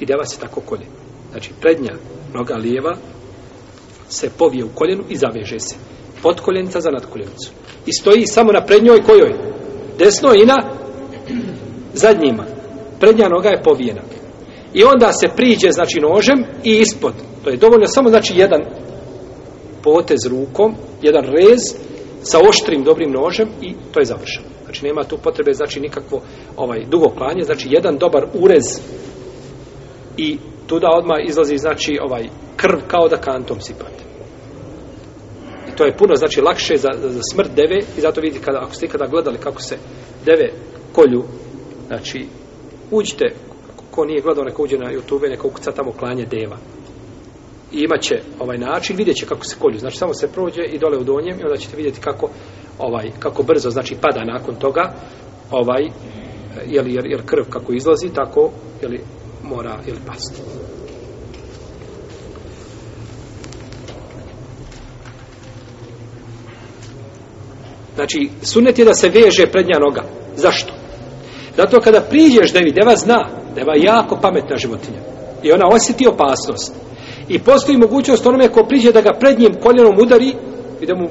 I deva se tako kolje. Znači, prednja noga lijeva, se povije u koljenu i zaveže se. Pod koljenica za nadkoljenicu. I stoji samo na prednjoj kojoj? Desno i na zadnjima. Prednja noga je povijena. I onda se priđe, znači, nožem i ispod. To je dovoljno samo, znači, jedan potez rukom, jedan rez sa oštrim dobrim nožem i to je završeno. Znači, nema tu potrebe, znači, nikakvo ovaj, dugo klanje. Znači, jedan dobar urez i tuda odma izlazi, znači, ovaj krv kao da kantom sipate. I to je puno, znači, lakše za, za smrt deve i zato vidite, kada, ako ste ikada gledali kako se deve kolju, znači, uđite, ko nije gledao, neko uđe na YouTube, neko ukuca tamo klanje deva. I imaće ovaj način, vidjet će kako se kolju. Znači, samo se prođe i dole u donjem i onda ćete vidjeti kako, ovaj, kako brzo, znači, pada nakon toga, ovaj, jel, jel, jel krv kako izlazi, tako, jel, mora, jel, pasti. Znači, sunet je da se veže prednja noga. Zašto? Zato kada priđeš devi, deva zna, deva jako pametna životinja. I ona osjeti opasnost. I postoji mogućnost onome ko priđe da ga prednjim koljenom udari i da mu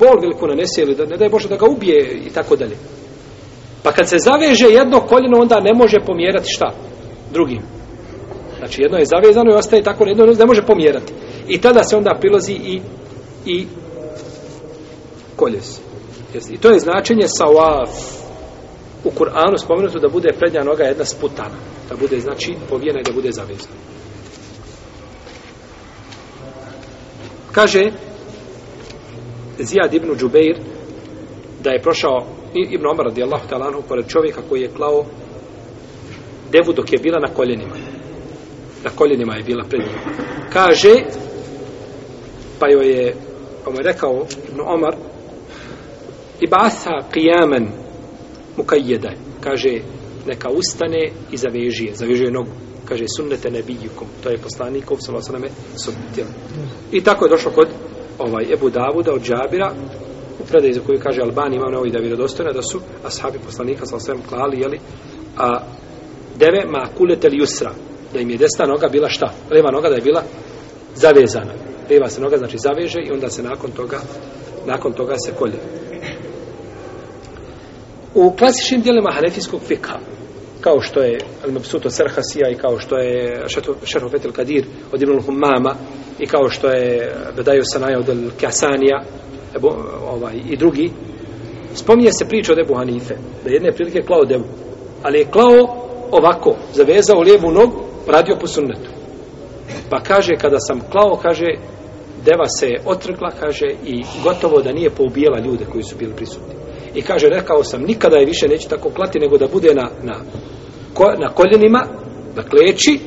bol veliko nanese ili da ne daje Bože da ga ubije i tako dalje. Pa kad se zaveže jedno koljeno, onda ne može pomjerati šta? Drugim. Znači jedno je zavezano i ostaje tako jedno ne može pomjerati. I tada se onda prilazi i, i koljes. Jeste. I to je značenje sawaf. U Kur'anu spomenuto da bude prednja noga jedna sputana. Da bude, znači, povijena i da bude zavezana. Kaže Zijad ibn Đubeir da je prošao Ibn Omar radijallahu talanu pored čovjeka koji je klao devu dok je bila na koljenima. Na koljenima je bila pred njima. Kaže pa joj je pa mu je rekao Ibn Omar i basa kijamen mukajjeda kaže neka ustane i zaveži je zaveži je nogu kaže sunnete nebijukom to je poslanikov sa vasaname sunnetil i tako je došlo kod ovaj Ebu Davuda od Džabira u predaj za koju kaže Albani imam ovaj da vjerodostojno da su ashabi poslanika sa vasaname klali jeli a deve ma kulete ljusra da im je desna noga bila šta leva noga da je bila zavezana leva se noga znači zaveže i onda se nakon toga nakon toga se kolje u klasičnim dijelima hanefijskog fika kao što je Al-Mabsuto Serhasija i kao što je Šerho Fetel Kadir od Ibn Humama i kao što je Bedaju Sanaja od Al-Kasanija ovaj, i drugi spominje se priča od Ebu Hanife da jedne prilike je klao devu ali je klao ovako zavezao lijevu nogu radio po sunnetu pa kaže kada sam klao kaže deva se je otrgla kaže i gotovo da nije poubijela ljude koji su bili prisutni i kaže rekao sam nikada je više neće tako klati nego da bude na, na, ko, na koljenima da kleči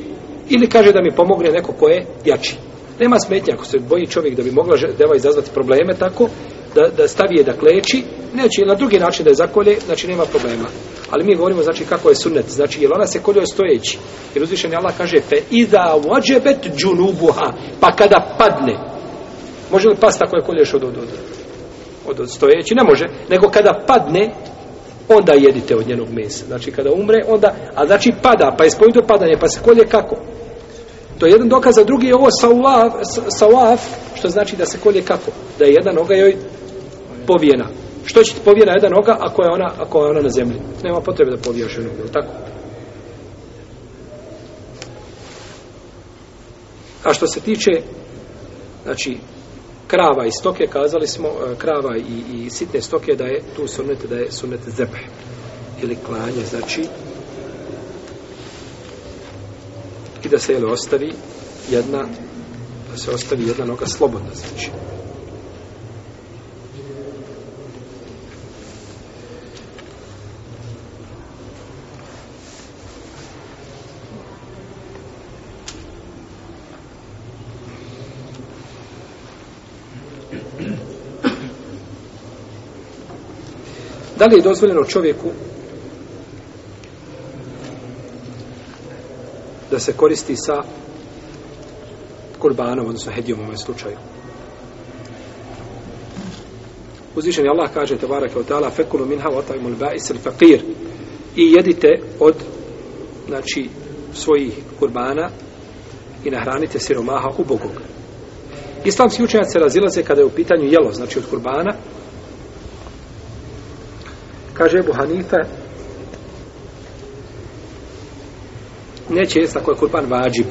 ili kaže da mi pomogne neko ko je jači nema smetnje ako se boji čovjek da bi mogla deva ovaj izazvati probleme tako da, da stavi je da kleči neće na drugi način da je zakolje znači nema problema ali mi govorimo znači kako je sunnet znači jel ona se kolje stojeći jer uzvišen je Allah kaže fe iza wajabat junubuha pa kada padne može li pasta koja kolješ od od od, od od stojeći, ne može, nego kada padne, onda jedite od njenog mesa. Znači, kada umre, onda, a znači pada, pa je spojito padanje, pa se kolje kako? To je jedan dokaz, a drugi je ovo sawaf, sawaf, što znači da se kolje kako? Da je jedna noga joj povijena. Što će ti povijena jedna noga ako je ona, ako je ona na zemlji? Nema potrebe da povijaš jednu nogu, tako? A što se tiče, znači, krava i stoke, kazali smo e, krava i, i sitne stoke da je tu sunnet, da je sunnet zebe ili klanje, znači i da se jele ostavi jedna da se ostavi jedna noga slobodna, znači Da li je dozvoljeno čovjeku da se koristi sa kurbanom, odnosno hedijom u ovom slučaju? Uzvišen je Allah kaže tebara kao ta'ala fekulu minha wa ta'imu l-ba'is faqir i jedite od znači svojih kurbana i nahranite siromaha ubogog. Islamski učenjaci se razilaze kada je u pitanju jelo, znači od kurbana, kaže Ebu Hanife neće jest ako je kurban vađib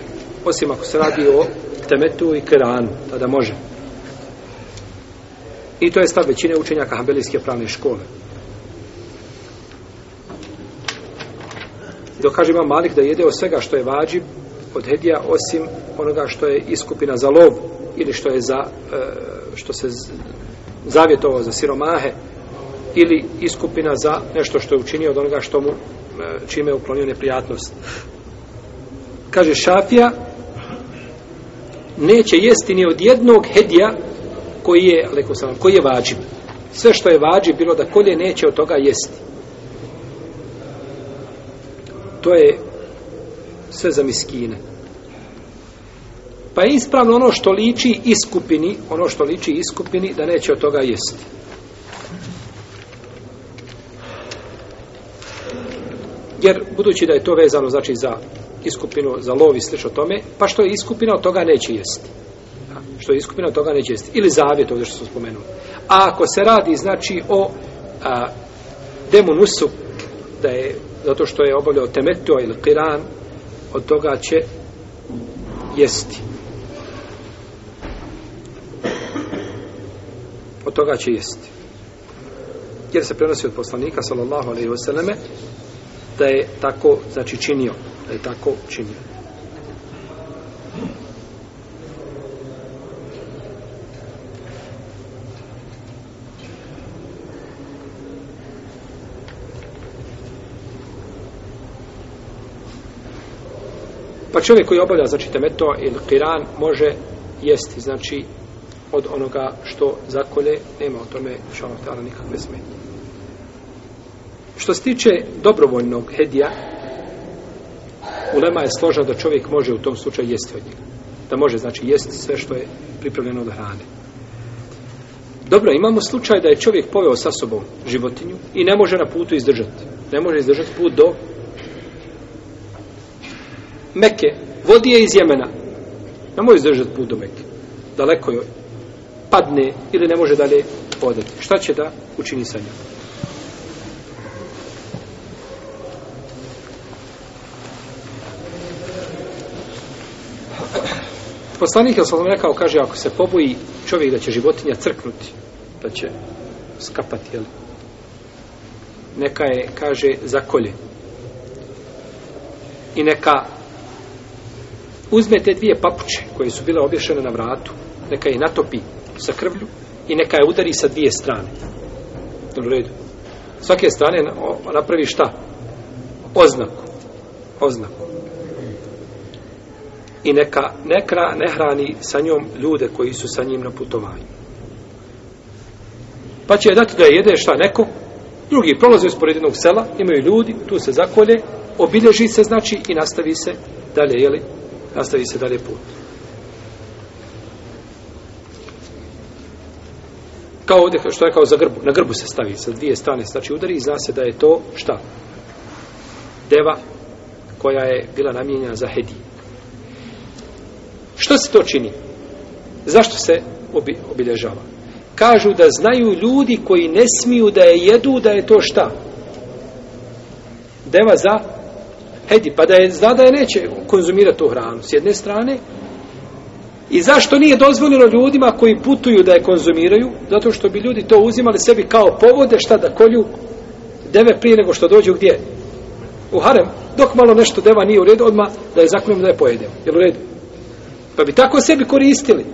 osim ako se radi o temetu i kranu, tada može i to je stav većine učenjaka Hanbelijske pravne škole dok kaže ima malik da jede od svega što je vađib od hedija osim onoga što je iskupina za lov ili što je za e, što se zavjetovao za siromahe ili iskupina za nešto što je učinio od onoga što mu e, čime je uklonio neprijatnost. Kaže Šafija neće jesti ni od jednog hedija koji je, aleko sam, koji je vađib. Sve što je vađib bilo da kolje neće od toga jesti. To je sve za miskine. Pa je ispravno ono što liči iskupini, ono što liči iskupini da neće od toga jesti. jer budući da je to vezano znači za iskupinu, za lovi i slično tome, pa što je iskupina od toga neće jesti. Što je iskupina od toga neće jesti. Ili zavjet, ovdje što sam spomenuo. A ako se radi, znači, o a, demonusu, da je, zato što je obavljao temetua ili kiran, od toga će jesti. Od toga će jesti. Jer se prenosi od poslanika, sallallahu alaihi wasallam, da je tako znači činio da je tako činio Pa čovjek koji obavlja, znači, temeto ili kiran, može jesti, znači, od onoga što zakolje, nema o tome, šalom tala, nikakve smetnje. Što se tiče dobrovoljnog hedija, ulema je složena da čovjek može u tom slučaju jesti od njega. Da može, znači, jesti sve što je pripravljeno od hrane. Dobro, imamo slučaj da je čovjek poveo sa sobom životinju i ne može na putu izdržati. Ne može izdržati put do Meke. Vodi je iz Jemena. Ne može izdržati put do Meke. Daleko joj padne ili ne može dalje odeti. Šta će da učini sa njom? poslanik je sam rekao, kaže, ako se poboji čovjek da će životinja crknuti, da će skapati, jel? Neka je, kaže, za kolje. I neka uzme te dvije papuče koje su bile obješene na vratu, neka je natopi sa krvlju i neka je udari sa dvije strane. Dobro redu. Svake strane napravi šta? Oznaku. Oznaku i neka nekra ne hrani sa njom ljude koji su sa njim na putovanju. Pa će dati da je jede šta neko, drugi prolaze uspored jednog sela, imaju ljudi, tu se zakolje, obilježi se znači i nastavi se dalje, jeli? Nastavi se dalje put. Kao ovdje, što je kao za grbu, na grbu se stavi, sa dvije strane, znači udari i zna se da je to šta? Deva koja je bila namijenjena za hediju. Što se to čini? Zašto se obilježava? Kažu da znaju ljudi koji ne smiju da je jedu, da je to šta? Deva za hedi, pa da je, zna da je neće konzumirati tu hranu, s jedne strane. I zašto nije dozvoljeno ljudima koji putuju da je konzumiraju? Zato što bi ljudi to uzimali sebi kao povode, šta da kolju deve prije nego što dođu gdje? U harem. Dok malo nešto deva nije u redu, odmah da je zaklonim da je pojedeo. Jel u redu? Pa bi tako sebi koristili.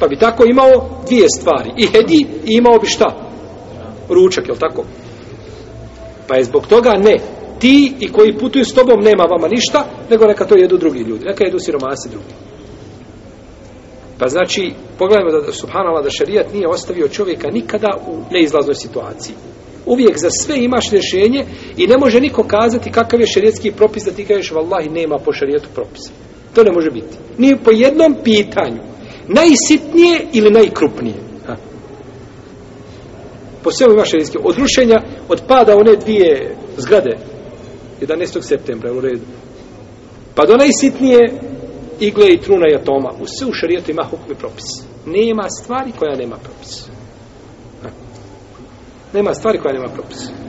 Pa bi tako imao dvije stvari. I hedi i imao bi šta? Ručak, je tako? Pa je zbog toga ne. Ti i koji putuju s tobom nema vama ništa, nego neka to jedu drugi ljudi. Neka jedu siromasi drugi. Pa znači, pogledajmo da subhanala da šarijat nije ostavio čovjeka nikada u neizlaznoj situaciji. Uvijek za sve imaš rješenje i ne može niko kazati kakav je šarijetski propis da ti kažeš, vallahi, nema po šarijetu propisa. To ne može biti. Nije po jednom pitanju. Najsitnije ili najkrupnije. Ha. Po svemu imaš rizike. Od rušenja, od pada one dvije zgrade. 11. septembra, u redu. Pa do najsitnije igle i truna i atoma. U sve u šarijetu ima hukmi propis. Nema stvari koja nema propis. Ha. Nema stvari koja nema propis. Nema stvari koja nema propis.